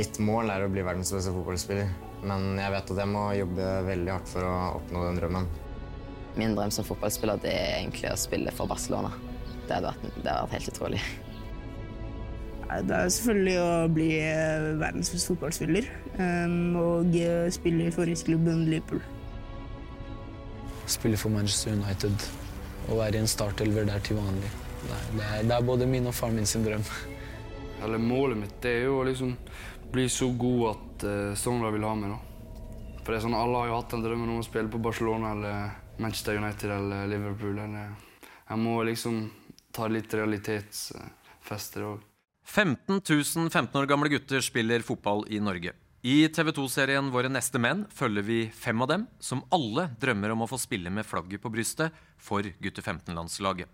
Mitt mål er å bli verdens beste fotballspiller, men jeg vet at jeg må jobbe veldig hardt for å oppnå den drømmen. Min drøm som fotballspiller det er egentlig å spille for Barcelona. Det hadde vært, det hadde vært helt utrolig. Det er selvfølgelig å bli eh, verdens beste fotballspiller um, og eh, spille for forhisklubben Liverpool. Spille for Manchester United og være i en startelver der til vanlig. Det er, det er, både min og faren min sin drøm. Eller Målet mitt det er jo å liksom bli så god at uh, Sogndal vil ha meg. da. For det er sånn, Alle har jo hatt den drømmen om å spille på Barcelona eller Manchester United eller Liverpool. Eller, jeg må liksom ta litt realitetsfeste òg. 15 000 15 år gamle gutter spiller fotball i Norge. I TV 2-serien Våre neste menn følger vi fem av dem, som alle drømmer om å få spille med flagget på brystet for gutte 15-landslaget.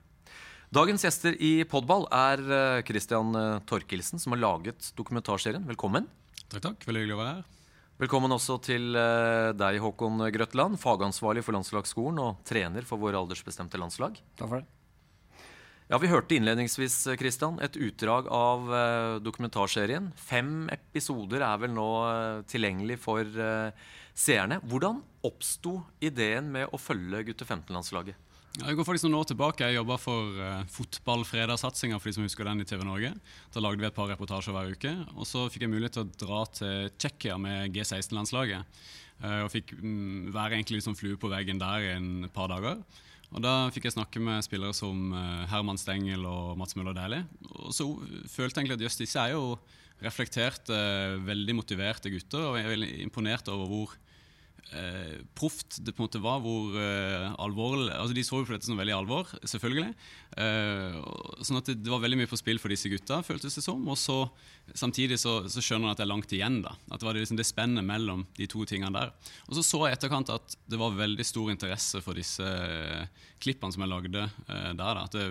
Dagens gjester i Podball er eh, Christian eh, Torkelsen, som har laget dokumentarserien. Velkommen. Takk, takk. Veldig hyggelig å være her. Velkommen også til eh, deg, Håkon Grøtland, fagansvarlig for landslagsskolen og trener for våre aldersbestemte landslag. Takk for det. Ja, Vi hørte innledningsvis Christian, et utdrag av dokumentarserien. Fem episoder er vel nå tilgjengelig for seerne. Hvordan oppsto ideen med å følge gutte 15-landslaget? Jeg går faktisk noen år tilbake. Jeg jobba for uh, fotballfredagssatsinga, for de som husker den i TV Norge. Da lagde vi et par reportasjer hver uke. Og så fikk jeg mulighet til å dra til Tsjekkia med G16-landslaget. og fikk um, være egentlig liksom flue på veggen der i en par dager. Og Da fikk jeg snakke med spillere som eh, Herman Stengel og Mats Møller Dæhlie. Og så følte jeg egentlig at jøss, disse er jo reflekterte, veldig motiverte gutter. Og jeg er veldig imponert over hvor eh, proft det på en måte var, hvor eh, alvorlig altså De så jo på dette som veldig alvor, selvfølgelig. Eh, sånn at det, det, var veldig mye på spill for disse gutta, føltes det som. Og så samtidig så, så skjønner han at det er langt igjen. da, At det var liksom det spennet mellom de to tingene der. Og så så jeg etterkant at det var veldig stor interesse for disse eh, klippene som jeg lagde eh, der. da, at det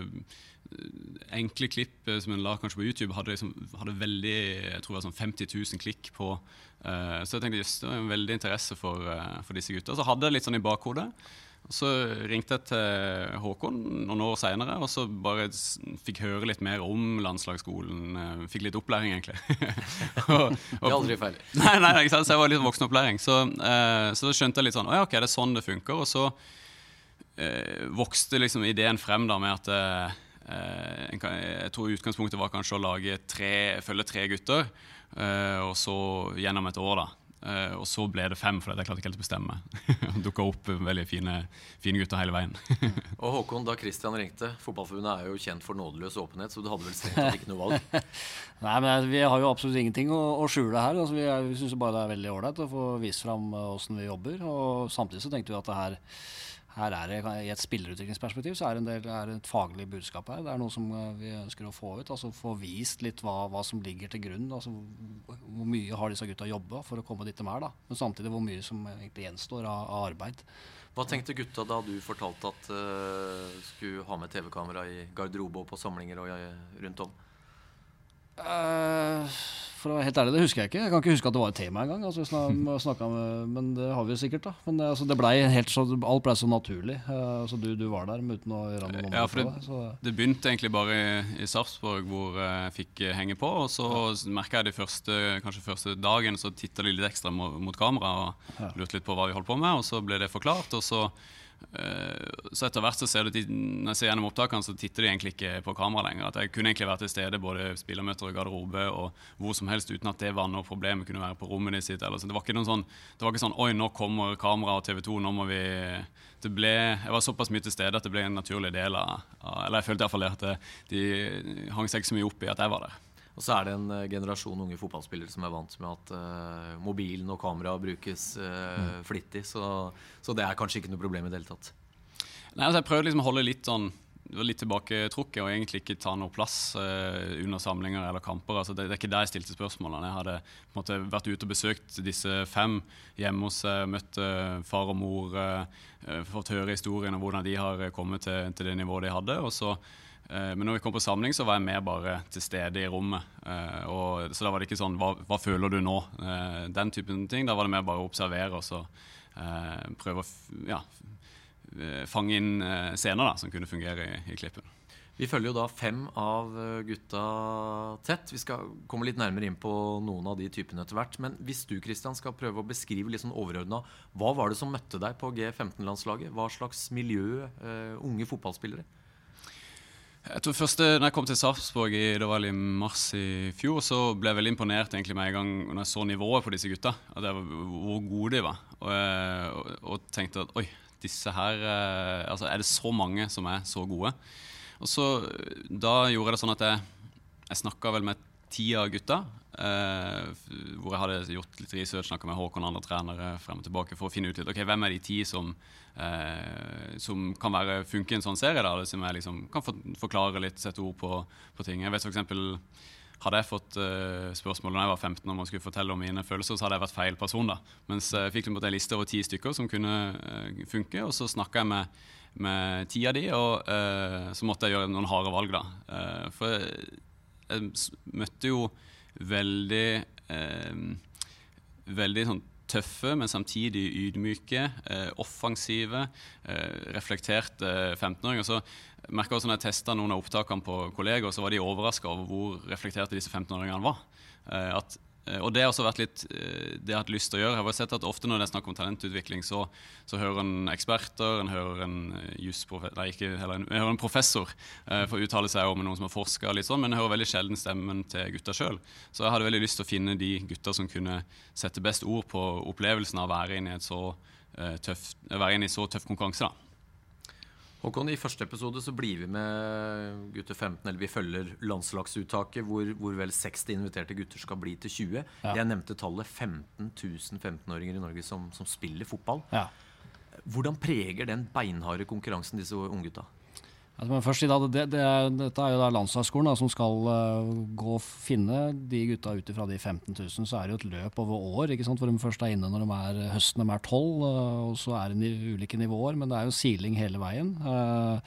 enkle klipp som en la kanskje på YouTube, hadde, liksom, hadde veldig, jeg tror det var sånn 50 000 klikk på. Uh, så jeg tenkte just, det var en veldig interesse for, uh, for disse gutta. Så hadde jeg litt sånn i bakhodet. Så ringte jeg til Håkon noen år seinere og så bare fikk høre litt mer om landslagsskolen. Uh, fikk litt opplæring, egentlig. og, og, det er aldri feil. Nei, nei, ikke sant? så jeg var litt voksenopplæring. Så, så da skjønte jeg litt sånn Å ja, ok, det er sånn det funker. Og så vokste liksom ideen frem da med at Eh, jeg tror utgangspunktet var kanskje å lage tre, følge tre gutter, eh, og så gjennom et år, da. Uh, og så ble det fem, for jeg klarte ikke helt å bestemme. meg. dukka opp veldig fine, fine, gutter hele veien. og Håkon, da Christian ringte Fotballforbundet er jo kjent for nådeløs åpenhet, så du hadde vel strengt tatt ikke noe valg? Nei, men vi har jo absolutt ingenting å, å skjule her. Altså, vi er, vi syns bare det er veldig ålreit å få vist fram åssen vi jobber. Og samtidig så tenkte vi at det her her er det, I et spillerutviklingsperspektiv så er det, del, er et faglig budskap her. Det er noe som eh, vi ønsker å få ut. altså Få vist litt hva, hva som ligger til grunn. altså Hvor mye har disse gutta jobba for å komme dit de er. da, Men samtidig hvor mye som egentlig gjenstår av, av arbeid. Hva tenkte gutta da du fortalte at uh, skulle ha med TV-kamera i garderobe og på samlinger og uh, rundt om? Uh, for å være helt ærlig, det husker jeg ikke. Jeg kan ikke huske at det var et tema engang. Altså, med, men det har vi sikkert, da. Men det, altså, det ble helt så, alt ble så naturlig. Uh, altså, du, du, var der uten å gjøre noe ja, for det, det, det begynte egentlig bare i, i Sarpsborg, hvor jeg fikk henge på. Og så ja. merka jeg de første, kanskje første dagen så titta de litt ekstra mot, mot kamera og lurte litt på hva vi holdt på med. Og så ble det forklart. og så Eh, så etter hvert så ser du når jeg ser gjennom opptakene, så titter de egentlig ikke på kamera lenger. At jeg kunne egentlig vært til stede både spillermøter og garderobe og hvor som helst uten at det var noe problem. Jeg kunne være på rommet sitt. Eller, så det var ikke noen sånn det var ikke sånn Oi, nå kommer kamera og TV 2, nå må vi det ble, Jeg var såpass mye til stede at det ble en naturlig del av Eller jeg følte iallfall det at de hang seg ikke så mye opp i at jeg var der. Og så er det en uh, generasjon unge fotballspillere som er vant med at uh, mobilen og kameraet brukes uh, flittig. Så, så, det er kanskje ikke noe problem i det hele tatt. Nei, altså Jeg prøvde liksom å holde litt sånn litt tilbaketrukket og egentlig ikke ta noe plass uh, under samlinger eller kamper. Altså, det, det, er ikke der jeg stilte spørsmålene. Jeg hadde måte vært ute og besøkt disse fem hjemme hos seg, møtt uh, far og mor, fått høre historien om hvordan de har kommet til, til det nivået de hadde. og så Eh, men når vi kom på samling, så var jeg mer bare til stede i rommet. Eh, og, så da var det ikke sånn hva, hva, føler du nå?' Eh, den typen ting. Da var det mer bare å observere og så prøve å ja, eh, fange inn eh, scener da, som kunne fungere i, i klippen. Vi følger jo da fem av eh, gutta tett. Vi skal komme litt nærmere inn på noen av de typene etter hvert. Men hvis du Christian, skal prøve å beskrive litt sånn overordna, hva var det som møtte deg på G15-landslaget? Hva slags miljø, uh, unge fotballspillere? Jeg tror først når jeg kom til Sarpsborg i, det var i mars i fjor, så ble jeg veldig imponert egentlig med en gang når jeg så nivået på disse gutta. At Var, hvor gode de var. Og, og, og, tenkte at oi, disse her altså Er det så mange som er så gode? Og så Da gjorde jeg det sånn at jeg, jeg snakka vel med ti av gutta. Uh, hvor jeg hadde gjort litt research, snakka med Håkon og andre trenere frem og tilbake for å finne ut litt, ok, hvem er de ti som, uh, som kan være, funke i en sånn serie. da, Som jeg liksom kan for, forklare litt, sette ord på, på ting. Jeg vet for eksempel, hadde jeg fått uh, spørsmål da jeg var 15 om man skulle fortelle om mine følelser, så hadde jeg vært feil person. da. Mens jeg fikk en liste over ti stykker som kunne uh, funke, og så snakka jeg med med ti av de, og uh, så måtte jeg gjøre noen harde valg, da. For jeg, jeg, møtte jo veldig eh, Veldig sånn tøffe, men samtidig ydmyke, offensive, reflekterte 15-åringer. Så merka også når jeg testa noen av opptakene på kolleger, så var de overraska over hvor reflekterte disse 15-åringene var. at Eh, og det har også vært litt eh, det jeg har hatt lyst til å gjøre. Jeg har sett at Ofte når det er snakk om talentutvikling, så, så hører en eksperter, en hører en eh, nei, ikke, en, hører en professor for få uttale seg om noen som har forska, sånn, men jeg hører veldig sjelden stemmen til gutta sjøl. Så jeg hadde veldig lyst til å finne de gutta som kunne sette best ord på opplevelsen av å være inne i, et så, eh, tøff, være inne i så tøff konkurranse. da. Håkon, I første episode så blir vi med gutter 15, eller vi følger landslagsuttaket hvor, hvor vel 60 inviterte gutter skal bli til 20. Ja. Jeg nevnte tallet 15 000 15-åringer i Norge som, som spiller fotball. Ja. Hvordan preger den beinharde konkurransen disse unggutta? Altså, men først, det, det, det dette er jo da landslagsskolen da, som skal uh, gå og finne de gutta ut fra de 15 000. Så er det jo et løp over år, ikke sant? hvor de først er inne når de er høsten er 12. Uh, og så er det ulike nivåer, men det er jo siling hele veien. Uh,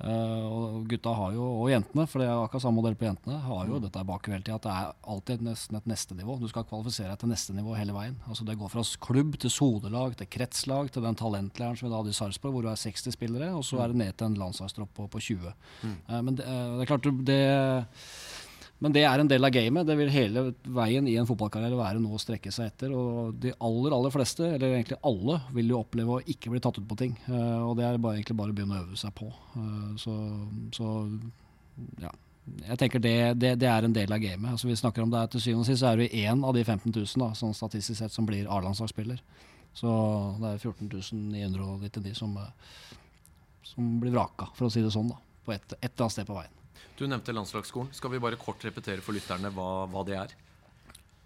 og gutta har jo, og jentene, for det er akkurat samme modell på jentene, har jo mm. dette bak hele tida. At det er alltid nesten et neste nivå. Du skal kvalifisere deg til neste nivå hele veien. Altså Det går fra klubb til sodelag til kretslag til den talentleiren som vi hadde i Sarpsborg, hvor du er 60 spillere, og så mm. er det ned til en landslagstropp på, på 20. Mm. Uh, men det, uh, det, er klart det men det er en del av gamet. Det vil hele veien i en fotballkarriere være noe å strekke seg etter. Og de aller aller fleste, eller egentlig alle, vil jo oppleve å ikke bli tatt ut på ting. Uh, og det er bare, egentlig bare å begynne å øve seg på. Uh, så, så, ja. Jeg tenker det, det, det, er en del av gamet. Altså, vi snakker om det Til syvende og sist så er det én av de 15 000 da, sånn statistisk sett som blir A-landslagsspiller. Så det er 14 999 som, eh, som blir vraka, for å si det sånn, da, på et, et eller annet sted på veien. Du nevnte landslagsskolen. Skal vi bare kort repetere for lytterne hva, hva det er?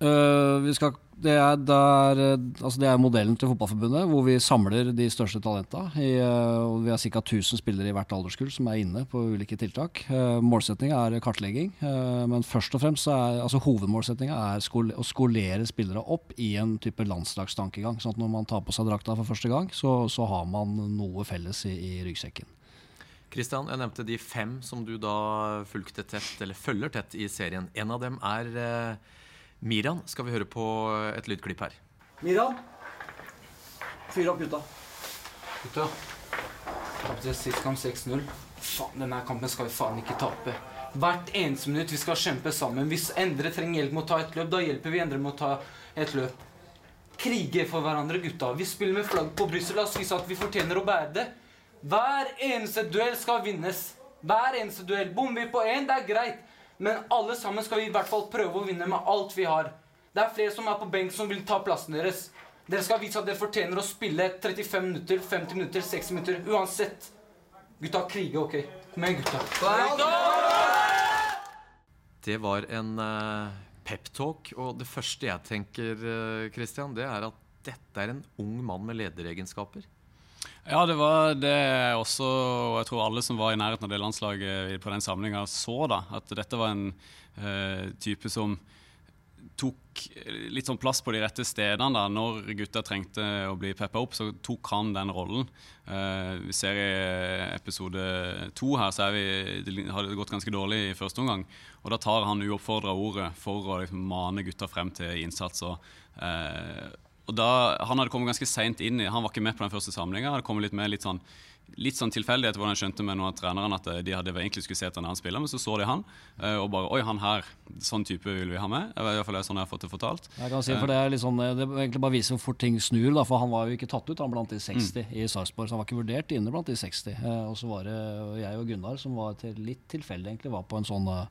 Uh, skal, det, er der, altså det, er, modellen til Fotballforbundet, hvor vi samler de største talentene. uh, vi har ca. 1000 spillere i hvert alderskull som er inne på ulike tiltak. Uh, målsettinga er kartlegging, men først og fremst er altså hovedmålsettinga skole, å skolere spillere opp i en type landslagstankegang. sånn at når man tar på seg drakta for første gang, så, så har man noe felles i, i ryggsekken. Kristian, jeg nevnte de fem som du da fulgte tett, eller følger tett i serien. En av dem er eh, Miran. Skal vi høre på et lydklipp her. Miran, fyr opp gutta. Gutta, tapte sist kamp 6-0. Faen, denne kampen skal vi faen ikke tape. Hvert eneste minutt vi skal kjempe sammen. Hvis Endre trenger hjelp med å ta et løp, da hjelper vi Endre med å ta et løp. Krige for hverandre, gutta. Vi spiller med flagg på Brussel. La oss vise at vi fortjener å bære det. Hver eneste duell skal vinnes. Hver eneste duell. Bommer vi på én, det er greit. Men alle sammen skal vi i hvert fall prøve å vinne med alt vi har. Det er flere som er på benk som vil ta plassen deres. Dere skal vise at dere fortjener å spille 35 minutter, 50 minutter, 60 minutter. Uansett. Gutta, krige, OK? Kom igjen, gutta. Det var en uh, peptalk. Og det første jeg tenker, uh, Christian, det er at dette er en ung mann med lederegenskaper. Ja, det var det også, og jeg tror alle som var i nærheten av det landslaget på den samlinga, så da. At dette var en uh, type som tok litt sånn plass på de rette stedene. da, Når gutta trengte å bli peppa opp, så tok han den rollen. Uh, vi ser i episode to her, så vi, det har det gått ganske dårlig i første omgang. Og da tar han uoppfordra ordet for å liksom, mane gutta frem til innsats. og uh, og da, Han hadde kommet ganske seint inn i Han var ikke med på den første samlinga. Hadde kommet litt med litt sånn litt sånn tilfeldighet hvordan jeg skjønte med noen av trenerne at de hadde egentlig skulle se etter en annen spiller, men så så de han, eh, og bare Oi, han her, sånn type vil vi ha med. I hvert fall er sånn jeg har fått det fortalt. Jeg kan si, for Det er litt sånn, det egentlig bare viser hvor fort ting snur. Da, for Han var jo ikke tatt ut han blant de 60 Mm. i Sarpsborg, så han var ikke vurdert inne blant de 60. Eh, og så var det jeg og Gunnar som var til, litt tilfeldig egentlig, var på en sånn uh,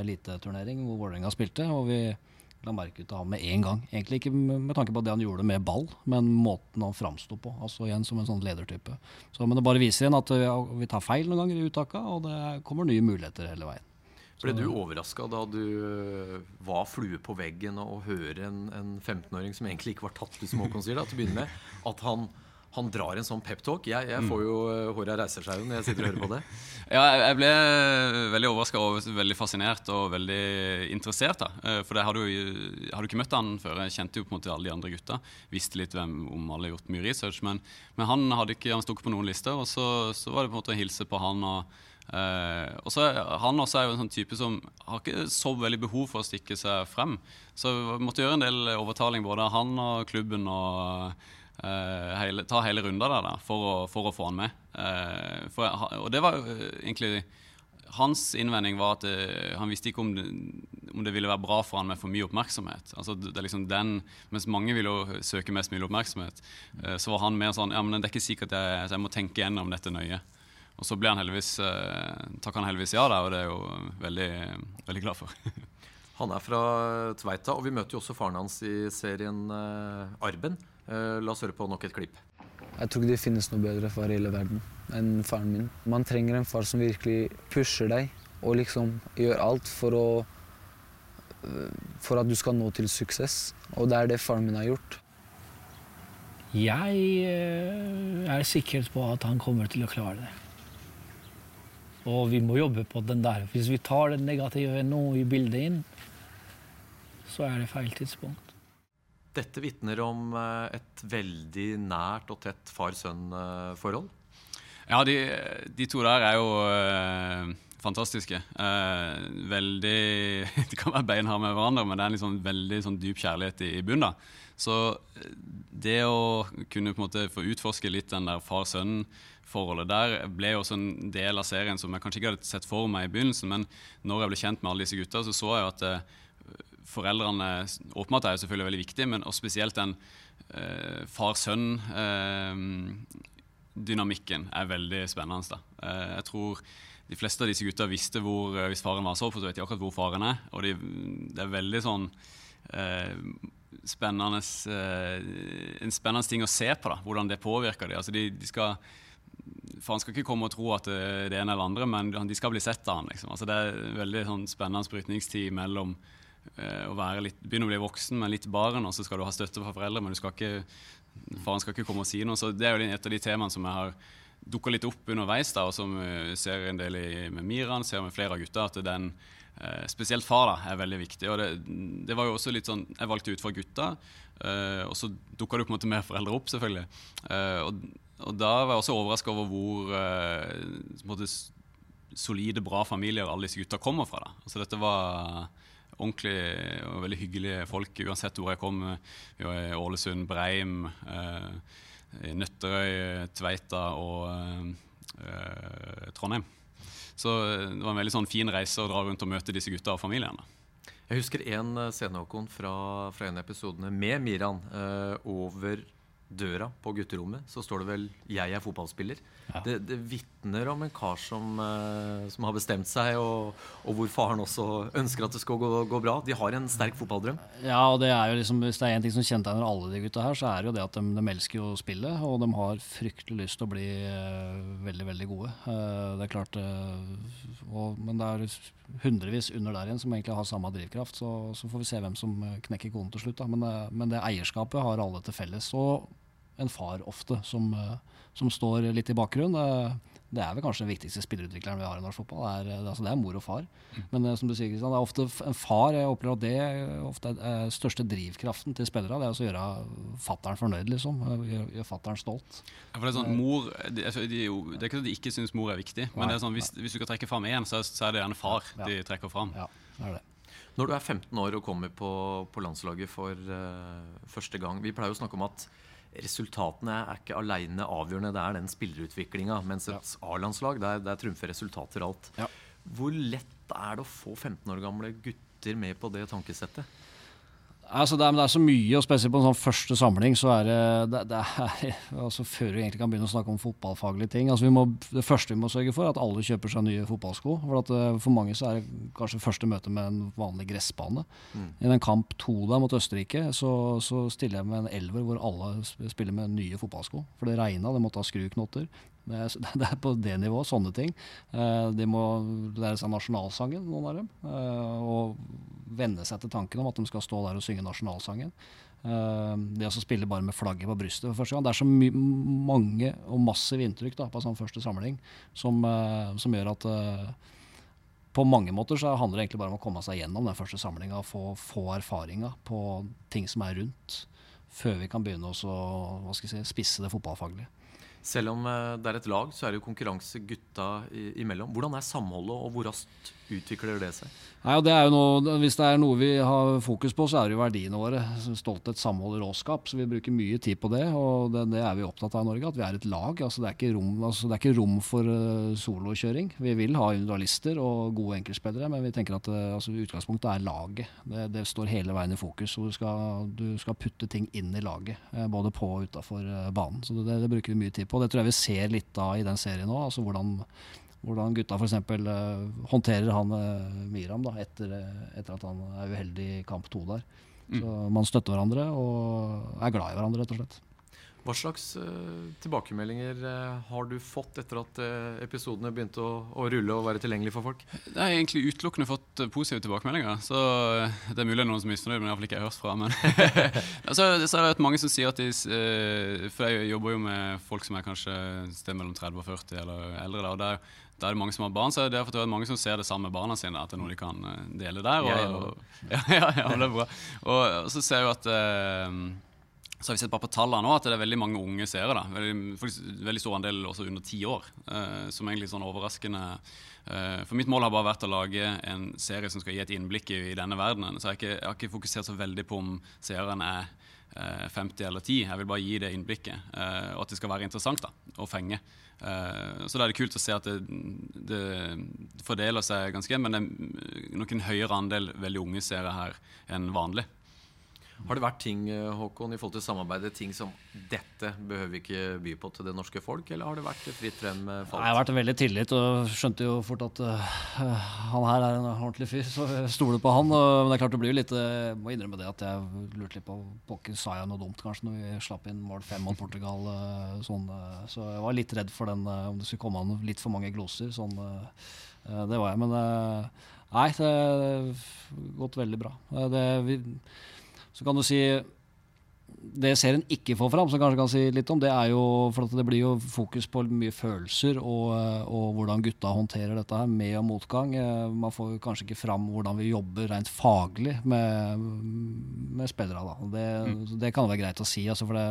eliteturnering hvor Vålerenga spilte. og vi la merke til ham med en gang. Egentlig ikke med tanke på det han gjorde med ball, men måten han framsto på. Altså igjen som en sånn ledertype. Så, men det bare viser igjen at vi tar feil noen ganger i uttaka, og det kommer nye muligheter hele veien. Ble du overraska da du øh, var flue på veggen og, hører en, en 15-åring som egentlig ikke var tatt ut, som Håkon til å begynne med, at han, han drar en sånn peptalk? Jeg, jeg får jo øh, håret reiser seg når jeg sitter og hører på det. Ja, jeg- ble veldig overraska og veldig fascinert og veldig interessert. da. Eh, For jeg hadde jo hadde ikke møtt han før. Jeg kjente jo på en måte alle de andre gutta. Visste litt hvem om alle, gjort mye research. Men, men han hadde ikke, han sto ikke på noen lister, og så, så var det på en måte å hilse på han. og Uh, og så Han også er jo en sånn type som har ikke så veldig behov for å stikke seg frem. Så jeg måtte gjøre en del overtaling både han og klubben og eh, hele, ta hele runda der da, for, å, for å få han med. Eh, for, og det var eh, egentlig Hans innvending var at eh, han visste ikke om det, om det ville være bra for han med for mye oppmerksomhet. Altså det det er liksom den, Mens mange vil jo søke mest mulig oppmerksomhet, eh, så var han mer sånn ja, men det er ikke sikkert jeg, så jeg må tenke gjennom dette nøye. Og så ble han heldigvis, eh, takk han heldigvis ja der, og det er jeg jo veldig, veldig glad for. Han er fra Tveita, og vi møter jo også faren hans i serien Arben. Eh, la oss høre på nok et klipp. Jeg tror ikke det finnes noe bedre far i hele verden enn faren min. Man trenger en far som virkelig pusher deg og liksom gjør alt for å øh, for at du skal nå til suksess. Og det er det faren min har gjort. Jeg eh, er sikker på at han kommer til å klare det. Og vi må jobbe på den der. Hvis vi tar det negative nå i bildet inn, så er det feil tidspunkt. Dette vitner om øh, et veldig nært og tett far-sønn-forhold. Ja, de, de to der er jo øh, fantastiske. Eh, veldig De kan være beinharde med hverandre, men det er en liksom veldig sånn dyp kjærlighet i, i bunnen. Så eh, det å kunne på en måte få utforske litt den der far-sønn-forholdet der, ble jo også en del av serien som jeg kanskje ikke hadde sett for meg i begynnelsen, men når jeg ble kjent med alle disse gutta, så så jeg jo at eh, foreldrene Åpenbart er jo selvfølgelig veldig viktig, men også spesielt den eh, far-sønn-dynamikken er veldig spennende. Da. Eh, jeg tror de fleste av disse gutta visste hvor eh, Hvis faren var så for så vet de akkurat hvor faren er. Og de, det er veldig sånn eh, spennende eh, En spennende ting å se på, da, hvordan det påvirker dem. Altså de, de skal Faren skal ikke komme og tro at det er ene eller andre, men de skal bli sett av han. Liksom. Altså det er en veldig sånn, spennende brytningstid mellom eh, å være litt, begynne å bli voksen, men litt barn, og så skal du ha støtte fra foreldre, men skal ikke, faren skal ikke komme og si noe. Så Det er jo et av de temaene som jeg har dukka litt opp underveis, da, og som vi ser en del i, med Miran, ser med flere av gutta, at den eh, Spesielt far da, er veldig viktig. og det, det var jo også litt sånn, Jeg valgte ut fra gutta, eh, og så dukka det på en måte mer foreldre opp, selvfølgelig. Eh, og, og da var jeg også overraska over hvor eh, på solide, bra familier alle disse gutta kommer fra. Da. Altså Dette var ordentlig og veldig hyggelige folk uansett hvor jeg kom. Vi var i Ålesund, Breim, eh, Nøtterøy, Tveita og eh, Trondheim. Så eh, det var en veldig sånn fin reise å dra rundt og møte disse gutta og familiene. Jeg husker en eh, scene Håkon, fra, fra en av episodene med Miran. Eh, over døra på gutterommet så står det vel 'Jeg er fotballspiller'. Det, det vitner om en kar som, eh, som har bestemt seg, og, og hvor faren også ønsker at det skal gå, gå bra. De har en sterk fotballdrøm. Ja, og det er jo liksom, Hvis det er én ting som kjennetegner alle de gutta her, så er det jo det at de, de elsker jo spillet, og de har fryktelig lyst til å bli eh, veldig, veldig gode. Eh, det er klart eh, og, Men det er hundrevis under der igjen som egentlig har samme drivkraft, så, så får vi se hvem som knekker koden til slutt. Da. Men, eh, men det eierskapet har alle til felles. Og en far ofte som, eh, som står litt i bakgrunnen. Det, er vel kanskje den viktigste spillerutvikleren vi har i norsk fotball. Det er, altså det er mor og far. Men eh, som du sier, Kristian, det er ofte en far Jeg opplever at det ofte er den største drivkraften til spillere. Det er altså å gjøre fattern fornøyd, liksom. Gjøre, gjør fattern stolt. Ja, for det, er sånn, mor, de, altså, de, er jo- det er ikke at de ikke syns mor er viktig, men Nei, det er sånn, hvis, hvis du skal trekke fram én, så, er- så er det gjerne far de trekker fram. Ja, det er det. Når du er 15 år og kommer på, på landslaget for uh, første gang Vi pleier jo å snakke om at resultatene er ikke aleine avgjørende. Det er den spillerutviklinga. Mens et A-landslag, der, der trumfer resultater alt. Hvor lett er det å få 15 år gamle gutter med på det tankesettet? Altså det, er, det, er, så mye, og spesielt på en sånn første samling, så er det, det, det er, altså Før vi egentlig kan begynne å snakke om fotballfaglige ting altså vi må, Det første vi må sørge for, er at alle kjøper seg nye fotballsko. For, at, eh, for mange så er det kanskje første møte med en vanlig gressbane. Mm. I den kamp to der mot Østerrike så, så, stiller jeg med en elver hvor alle spiller med nye fotballsko. For det regna, det måtte ha skruknotter. Er, det er, på det nivået, sånne ting. Eh, de må lære seg nasjonalsangen, noen av dem. Eh, og venne seg til tanken om at de skal stå der og synge nasjonalsangen. Eh, det å spille bare med flagget på brystet for første gang. Det er så mange og massive inntrykk da, på sånn første samling som, eh, som gjør at eh, på mange måter så handler det egentlig bare om å komme seg gjennom den første samlinga. Få, få erfaringa på ting som er rundt, før vi kan begynne å si, spisse det fotballfaglige. Selv om eh, det er et lag, så er det jo konkurranse gutta imellom. Hvordan er samholdet, og hvor raskt utvikler det seg? Nei, det noe, hvis det er noe vi har fokus på, så er det jo verdiene våre. Stolthet, samhold, råskap. Så vi bruker mye tid på det, og det, det er vi opptatt av i Norge. At vi er et lag. Altså, det, er rom, altså, det, er ikke rom, for uh, solokjøring. Vi vil ha individualister og gode enkeltspillere, men vi tenker at uh, altså, utgangspunktet er laget. Det, det, står hele veien i fokus. og du skal, du skal putte ting inn i laget, uh, både på og utafor banen. Så det, bruker vi mye tid på. Det tror jeg vi ser litt av i den serien nå. altså hvordan hvordan gutta f.eks. Uh, håndterer han uh, Miram da, etter, etter, at han er uheldig i kamp to der. Mm. Så Man støtter hverandre og er glad i hverandre, rett og slett. Hva slags uh, tilbakemeldinger uh, har du fått etter at uh, episodene begynte å, å, rulle og være tilgjengelige for folk? Jeg har egentlig utelukkende fått positive tilbakemeldinger. Så Det er mulig det er noen som er misfornøyd, men iallfall ikke jeg har hørt fra. Men altså, så er det mange som sier at de For jeg jobber jo med folk som er kanskje et sted mellom 30 og 40 eller eldre. Da, og der, da er det mange som har barn, så det er mange som ser det samme barna sine. At det er noe de kan dele der. Og, og, ja, ja, ja, det er bra. Og, og så ser jeg jo at så har vi sett bare på tallene nå at det er veldig mange unge seere. da, Veldig, veldig stor andel også under ti år, eh, som er egentlig sånn overraskende. Eh, for mitt mål har bare vært å lage en serie som skal gi et innblikk i, i denne verdenen. Så jeg har, ikke, jeg har, ikke, fokusert så veldig på om seeren er eh, 50 eller 10. Jeg vil bare gi det innblikket, eh, og at det skal være interessant da, å fenge. Eh, så da er det kult å se at det, det fordeler seg ganske jevnt, men det er nok en høyere andel veldig unge seere her enn vanlig. Har det vært ting eh, Håkon, i forhold til samarbeidet, ting som dette behøver vi ikke by på til det norske folk, eller har det vært fritt frem? Falt? Jeg har vært veldig tillit og skjønte jo fort at uh, han her er en ordentlig fyr, så jeg stoler på han. Og, men det er klart det blir jo litt Jeg må innrømme det at jeg lurte litt på Pokker sa jeg noe dumt kanskje når vi slapp inn mål fem mot Portugal. Uh, sånn, uh, så jeg var litt redd for den om det skulle komme an litt for mange gloser. Sånn, det var jeg. Men nei, det har gått veldig bra. Det, vi, så kan du si det serien ikke får fram, som kanskje kan si litt om, det er jo for det blir jo fokus på mye følelser og, og hvordan gutta håndterer dette her, med og motgang. Eh, man får kanskje ikke fram hvordan vi jobber rent faglig med, med spillere. Da. Det, mm. det kan være greit å si. Altså for det,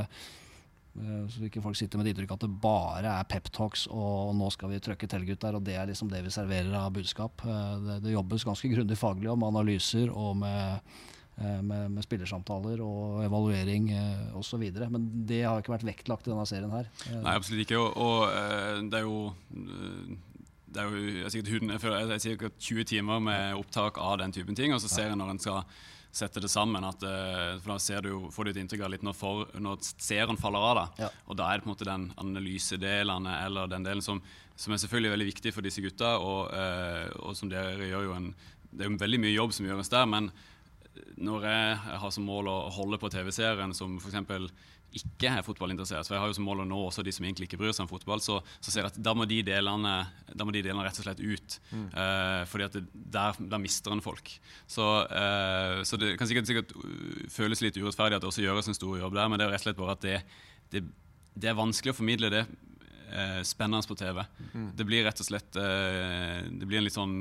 eh, så ikke folk sitter med det inntrykket at det bare er peptalks og nå skal vi trøkke til gutter, og det er liksom det vi serverer av budskap. Eh, det, det jobbes ganske grundig faglig om analyser og med med, med, spillersamtaler og evaluering eh, osv. Men det har ikke vært vektlagt i denne serien her. Eh, Nei, absolutt ikke. Og, og eh, det er jo det er jo sikkert, huden, jeg jeg sikkert 20 timer med opptak av den typen ting, og så ser jeg når en skal sette det sammen. At, for Da ser du, får du et inntrykk av litt når, for, når serien faller av. da, ja. Og da er det på en måte den analysedelene eller den delen som, som er selvfølgelig veldig viktig for disse gutta. Og, og som dere gjør jo en, Det er jo veldig mye jobb som gjøres der. men når jeg har som mål å holde på TV-serien som f.eks. ikke er fotballinteressert, for jeg har jo som mål å nå også de som egentlig ikke bryr seg om fotball, så, så ser jeg at da må de delene, må de delene rett og slett ut. Mm. Uh, fordi at det, der, der, mister en folk. Så, uh, så, det kan sikkert, sikkert, føles litt urettferdig at det også gjøres en stor jobb der, men det er rett og slett bare at det, det, det er vanskelig å formidle det uh, spennende på TV. Mm. Det blir rett og slett Det blir en litt sånn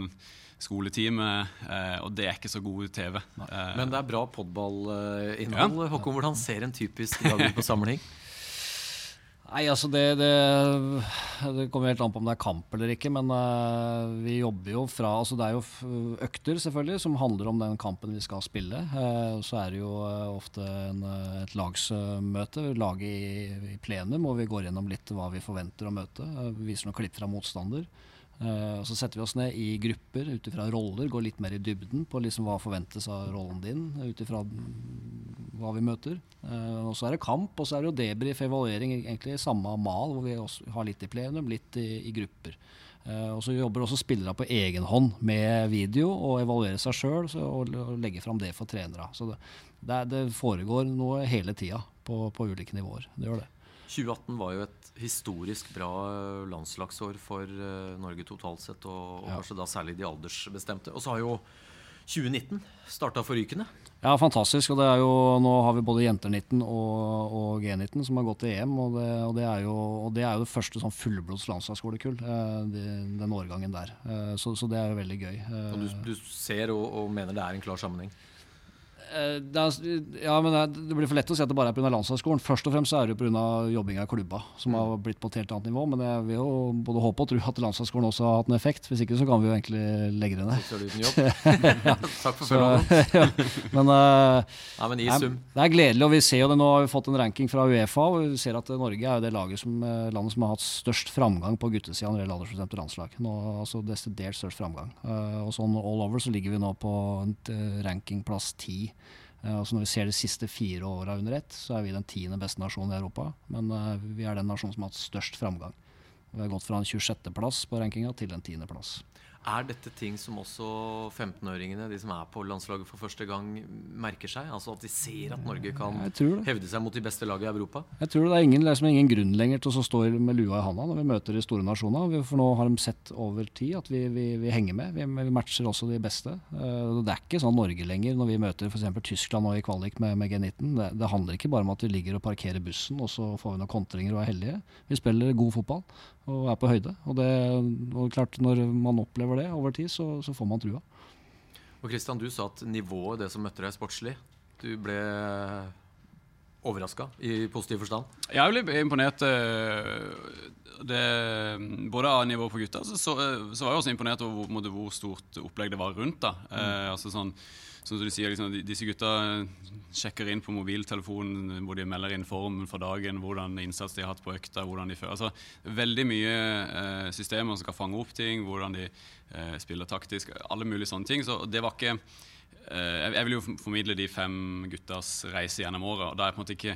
skoletime, eh, og det er ikke så god TV. Eh, Men det er bra podballinnhold. Ja. Håkon, hvordan ser en typisk dag ut på samling? Nei, altså det, det, det, kommer helt an på om det er kamp eller ikke. Men uh, vi jobber jo fra altså Det er jo økter selvfølgelig som handler om den kampen vi skal spille. Uh, så er det jo uh, ofte en, et lagsmøte, laget i, i, plenum, og vi går gjennom litt hva vi forventer å møte. viser noen klipp fra motstander. Uh, Så setter vi oss ned i grupper ut ifra roller, går litt mer i dybden på liksom hva forventes av rollen din ut ifra hva vi møter. Uh, og Så er det kamp, og så er det jo debrief, evaluering, egentlig samme mal, hvor vi har litt i plenum, litt i, i grupper. Uh, og Så jobber også spillere på egen hånd med video og evaluerer seg sjøl og legger fram det for trenere. Så det, det, det foregår noe hele tida på, på ulike nivåer. Det gjør det. 2018 var jo et historisk bra landslagsår for eh, Norge totalt sett, og, og ja. kanskje da særlig de aldersbestemte. Og så har jo 2019 starta forrykende. Ja, fantastisk. og det er jo, Nå har vi både jenter 19 og, og G19 som har gått til EM. Og det, og det, er, jo, og det er jo det første sånn fullblods landslagsskole-kull, eh, den årgangen der. Eh, så, så, det er jo veldig gøy. Og du, du ser og, og mener det er en klar sammenheng? Eh, er, ja, men det blir for lett å si at det bare er pga. landslagsskolen. Først og fremst er det pga. jobbinga i klubba, som mm. har blitt på et helt annet nivå. Men jeg vil jo både håpe og tro at landslagsskolen også har hatt en effekt. Hvis ikke så kan vi jo egentlig legge det ned. Så uten jobb. Takk for følget. ja. Men, uh, ja, men i sum. Det er gledelig, og vi ser jo det nå har vi fått en ranking fra Uefa. og vi ser at Norge er jo det laget som, eh, landet som har hatt størst framgang på guttesida når det gjelder aldersbestemte landslag. Nå, altså Desidert størst framgang. Uh, og sånn all over så ligger vi nå på rankingplass ti. Uh, altså når vi ser de siste fire åra under ett, så er vi den tiende beste nasjonen i Europa. Men uh, vi er den nasjonen som har hatt størst framgang. Vi har gått fra en 26.-plass på rankinga til en 10.-plass. Er dette ting som også 15-åringene, de som er på landslaget for første gang, merker seg? Altså At de ser at Norge kan hevde seg mot de beste lagene i Europa? Jeg tror det er ingen, liksom ingen grunn lenger til å stå med lua i handa når vi møter de store nasjonene. For nå har de sett over tid at vi, vi, vi henger med. Vi, vi, matcher også de beste. Uh, det er ikke sånn Norge lenger når vi møter f.eks. Tyskland nå i kvalik med, med G19. Det, det, handler ikke bare om at vi ligger og parkerer bussen og så får vi noen kontringer og er heldige. Vi spiller god fotball og er på høyde. Og, det, og klart Når man opplever det over tid, så, så får man trua. Og Kristian, Du sa at nivået, det som møtte deg sportslig Du ble overraska i positiv forstand? Jeg ble imponert eh, det, både av nivået på gutta, så, så, så, var jeg også imponert over hvor, hvor stort opplegg det var rundt. da. Mm. Eh, altså sånn som du sier, liksom, Disse gutta sjekker inn på mobiltelefonen hvor de melder inn formen for dagen, hvordan innsats de har hatt på økta. hvordan de fører. Altså, Veldig mye eh, systemer som skal fange opp ting, hvordan de eh, spiller taktisk. Alle mulige sånne ting. Så det var ikke eh, Jeg vil jo formidle de fem guttas reise gjennom året. og da er på en måte ikke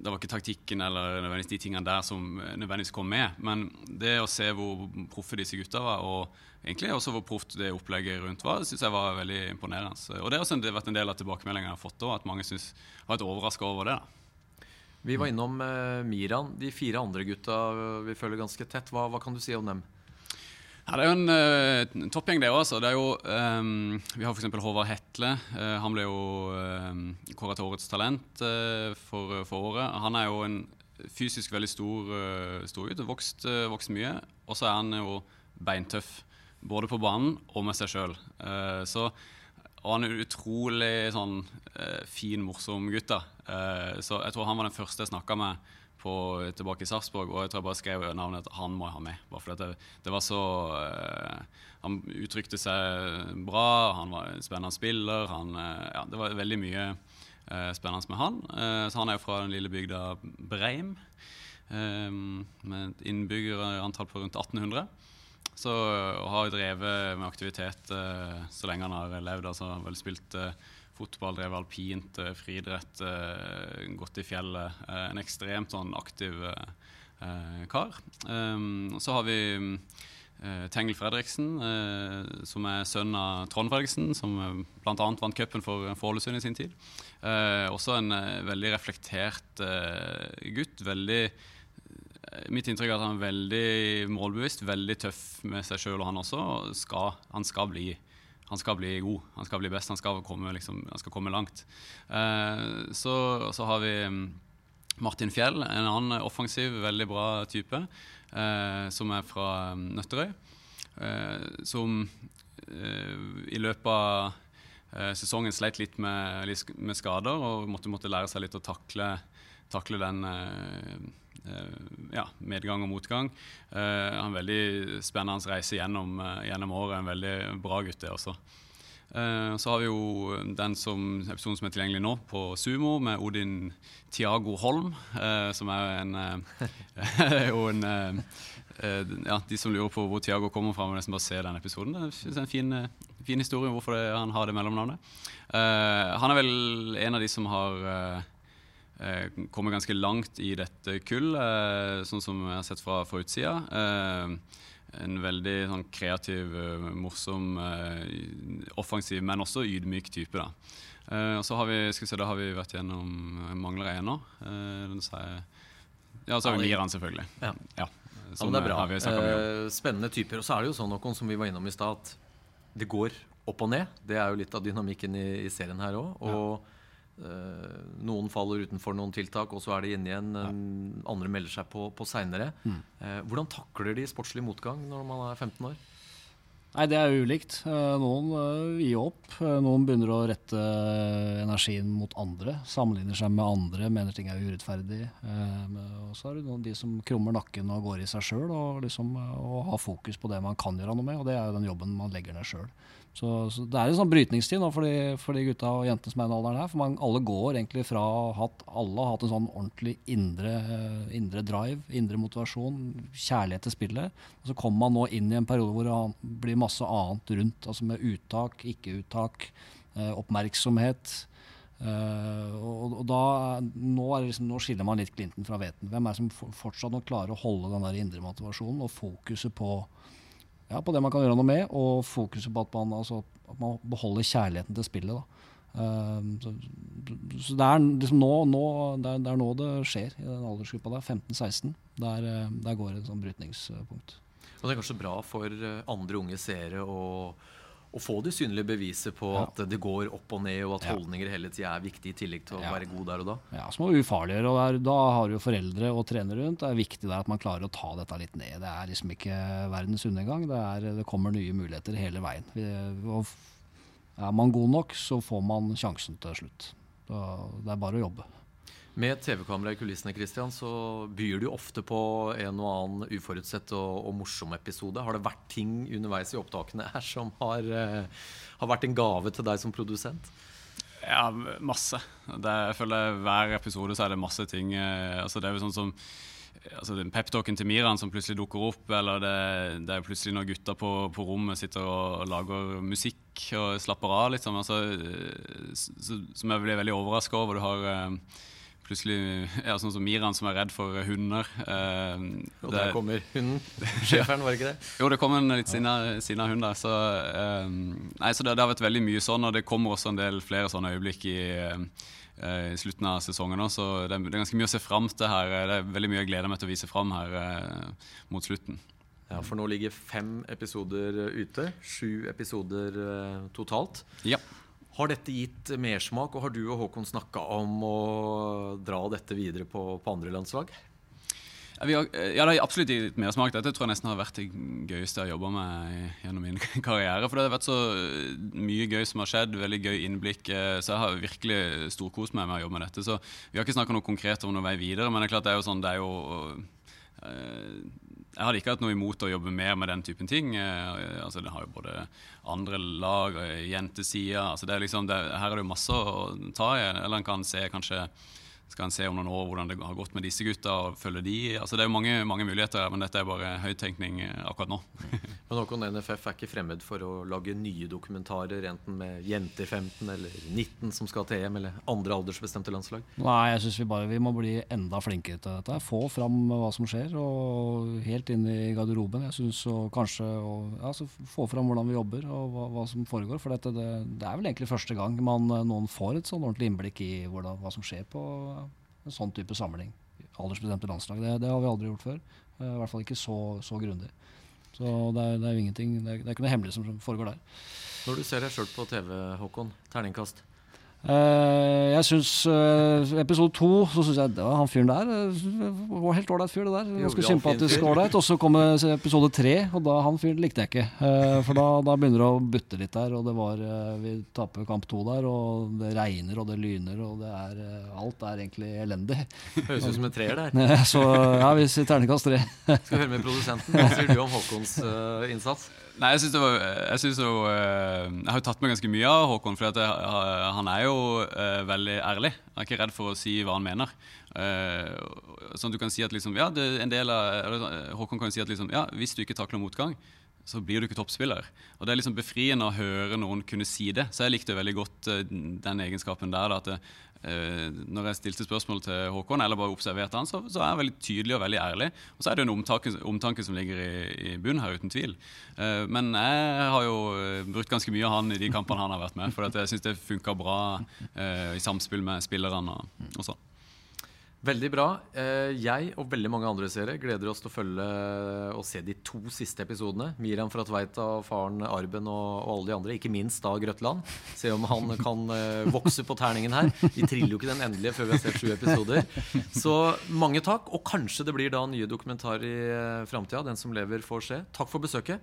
det var ikke taktikken eller de tingene der som nødvendigvis kom med. Men det å se hvor proffe disse gutta var, og egentlig også hvor proft det opplegget rundt var, syns jeg var veldig imponerende. Og det har også vært en del av tilbakemeldingene jeg har fått at mange synes, har vært overraska over det. da. Vi var innom uh, Miran. De fire andre gutta vi følger ganske tett. Hva, hva kan du si om dem? Ja, det er jo en uh, toppgjeng, det òg. Um, vi har f.eks. Håvard Hetle. Uh, han ble jo uh, kåret til årets talent uh, for, for, året. Han er jo en fysisk veldig stor, uh, stor gutt. Vokst, vokst mye. Og så er han jo beintøff. Både på banen og med seg sjøl. Og han er en utrolig sånn fin, morsom gutt. Uh, så jeg tror han var den første jeg snakka med på, tilbake i Sarpsborg. Og jeg tror jeg bare skrev navnet at han må jeg ha med. Bare fordi det, det, var så Han uttrykte seg bra, han var en spennende spiller. Han, ja, det var veldig mye spennende med han. så han er jo fra den lille bygda Breim. med et innbyggerantall på rundt 1800. Så har drevet med aktivitet uh, så lenge han har levd. altså vel spilt uh, fotball, drevet alpint, uh, friidrett, gått i fjellet. en ekstremt sånn aktiv kar. Um, så har vi Tengel Fredriksen, som er sønn av Trond Fredriksen, som bl.a. vant cupen for, for Ålesund i sin tid. også en veldig reflektert gutt. veldig Mitt inntrykk er at han er veldig målbevisst, veldig tøff med seg sjøl. Og han også skal, han skal, bli, han skal bli god, han skal bli best, han skal komme, liksom, han skal komme langt. Eh, så, så, har vi mm, Martin Fjell, en annen offensiv, veldig bra type, eh, som er fra mm, Nøtterøy. Eh, som i løpet av sesongen sleit litt med, med, skader og måtte, måtte lære seg litt å takle, takle den ja, medgang og motgang. Uh, en veldig spennende reise gjennom, uh, gjennom året. En veldig bra gutt, det også. Så har vi jo den som, episoden som er tilgjengelig nå, på Sumo, med Odin Tiago Holm. som er en, jo en ja, De som lurer på hvor Tiago kommer fra, må nesten bare se den episoden. Det er en fin, fin historie hvorfor det, han har det mellomnavnet. han er vel en av de som har Eh, kommer ganske langt i dette kull, eh, sånn som jeg har sett fra, fra utsida. Eh, en veldig sånn, kreativ, morsom, offensiv, men også ydmyk type. da. og så har vi, skal vi se, da har vi vært gjennom Mangler jeg ennå? ja, så har vi Miran, selvfølgelig. Ja. ja ja, men det er bra. Eh, spennende typer. Og så er det jo sånn noen som vi var innom i stad, at det går opp og ned. Det er jo litt av dynamikken i, i serien her òg. Og ja. Eh, noen faller utenfor noen tiltak, og så er de inne igjen. Ja. Andre melder seg på, på seinere. Mm. Eh, hvordan takler de sportslig motgang når man er 15 år? Nei, Det er ulikt. Eh, noen gir opp. Noen begynner å rette energien mot andre. Sammenligner seg med andre, mener ting er urettferdig. Og så er det noen de som krummer nakken og går i seg sjøl og, liksom, og har fokus på det man kan gjøre noe med. Og det er jo den jobben man legger ned sjøl. Så, så, det er en sånn brytningstid nå for de, for de gutta og jentene som er i den alderen her. For man, alle går egentlig fra hatt, alle har hatt en sånn ordentlig indre, indre, drive, indre motivasjon, kjærlighet til spillet. Og så kommer man nå inn i en periode hvor det blir masse annet rundt. Altså med uttak, ikke-uttak, eh, oppmerksomhet. Uh, og, og, da nå, liksom, nå, skiller man litt glinten fra hveten. Hvem er det som fortsatt klarer å holde den der indre motivasjonen og fokuset på ja, på det man kan gjøre noe med, og fokuset på at man, altså, at man beholder kjærligheten til spillet. Uh, så, så, det, er liksom nå, nå, det, er, det, er nå, det skjer i den aldersgruppa der, 15-16. Der, eh, der, går et sånn brytningspunkt. Og det er kanskje bra for eh, andre unge seere å å få det synlige beviset på ja. at det går opp og ned, og at holdninger hele tida er viktig, i tillegg til å ja. være god der og da. Ja, så må vi ufarliggjøre. og der, Da har du jo foreldre og trenere rundt. Det er viktig der at man klarer å ta dette litt ned. Det er liksom ikke verdens undergang. Det, er, det kommer nye muligheter hele veien. Og er man god nok, så får man sjansen til slutt. Så det er bare å jobbe. Med TV-kamera i kulissene Christian, så byr du ofte på en og annen uforutsett og, og, morsom episode. Har det vært ting underveis i opptakene her som har, uh, har vært en gave til deg som produsent? Ja, masse. Det, jeg føler Hver episode så er det masse ting. Uh, altså det er jo sånn som altså Peptalken til Miran som plutselig dukker opp, eller det, det er plutselig når gutta på, på, rommet sitter og lager musikk og slapper av, liksom. Altså, så, som jeg blir veldig overraska over. Du har uh, plutselig ja, Sånn som Miran som er redd for hunder. Eh, og der kommer hunden. Schæferen, var det ikke det? jo, det kom en litt sinna, sinna hund der. Så, eh, nei, så det, det, har vært veldig mye sånn, og det kommer også en del flere sånne øyeblikk i, eh, i slutten av sesongen òg. Så det, det, er ganske mye å se fram til her. Det er veldig mye jeg gleder meg til å vise fram her eh, mot slutten. Ja, For nå ligger fem episoder ute. Sju episoder eh, totalt. Ja. Har dette gitt mersmak, og har du og Håkon snakka om å dra dette videre på, på andre landslag? Har, ja, det har absolutt gitt mersmak. Dette tror jeg nesten har vært det gøyeste jeg har jobba med gjennom min karriere. For det har vært så mye gøy som har skjedd, veldig gøy innblikk. Eh, så jeg har virkelig storkost meg med å jobbe med dette. Så vi har ikke snakka noe konkret om noen vei videre, men det er klart det er jo sånn, det er jo jeg hadde ikke hatt noe imot å jobbe mer med den typen ting. Eh, altså, det har jo både andre lag, og jentesider. altså, liksom, Her er det jo masse å ta i. Eller en kan se kanskje skal en se om noen år hvordan det har gått med disse gutta og følge de. Altså, det er jo mange, mange muligheter, men dette er bare høyttenkning eh, akkurat nå. men Håkon, NFF er ikke fremmed for å lage nye dokumentarer, enten med jenter 15 eller 19 som skal til EM, eller andre aldersbestemte landslag? Nei, jeg syns vi bare vi må bli enda flinkere til dette. Få fram hva som skjer, og helt inn i garderoben. Jeg synes og kanskje og, ja, Få fram hvordan vi jobber og hva, hva som foregår. For dette, det, det, er vel egentlig første gang man, noen får et sånn ordentlig innblikk i hvordan, hva som skjer på en sånn type samling. Aldersbestemte landslag. Det, det, har vi aldri gjort før. Eh, I hvert fall ikke så, så grundig. Så det er, det er, ingenting, det er, det er ikke noe hemmelig som foregår der. Når du ser deg sjøl på TV, Håkon, terningkast? Eh, jeg syns uh, episode to så synes jeg det var han fyren der uh, var helt ålreit fyr, det der. Ganske sympatisk ålreit. Og så kommer episode tre, og da han fyren likte jeg ikke. Eh, for da, da begynner det å butte litt der, og det var eh, Vi taper kamp to der, og det regner og det lyner, og det er eh, Alt er egentlig elendig. Høres ut som en treer der. så ja, vi sier terningkast tre. Skal høre med produsenten. Hva sier du om Håkons uh, innsats? Nei, jeg syns var Jeg, jo, eh, jeg har jo tatt med ganske mye av Håkon, for jeg, han er jo uh, veldig ærlig. Han er ikke redd for å si hva han mener. Uh, sånn at du kan si at liksom, ja, det, en del av, eh, Håkon kan si at liksom, ja, hvis du ikke takler motgang, så blir du ikke toppspiller. Og Det er liksom befriende å høre noen kunne si det. Så jeg likte veldig godt uh, den egenskapen der. Da, at eh, når jeg stilte spørsmål til Håkon, eller bare observerte han, så, så er han veldig tydelig og veldig ærlig. Og så er det en omtanke, omtanke som ligger i, i bunnen her, uten tvil. Eh, men jeg har jo eh, brukt ganske mye av han i de kampene han har vært med, for jeg syns det funka bra eh, i samspill med spillerne og, og sånn. Veldig bra. Eh, Jeg og veldig mange andre seere gleder oss til å følge og se de to siste episodene. Miriam fra Tveita, og faren Arben og, og alle de andre. Ikke minst da Grøtland. Se om han kan eh, vokse på terningen her. Vi triller jo ikke den endelige før vi har sett sju episoder. Så mange takk. Og kanskje det blir da nye dokumentarer i uh, framtida. Den som lever, får se. Takk for besøket.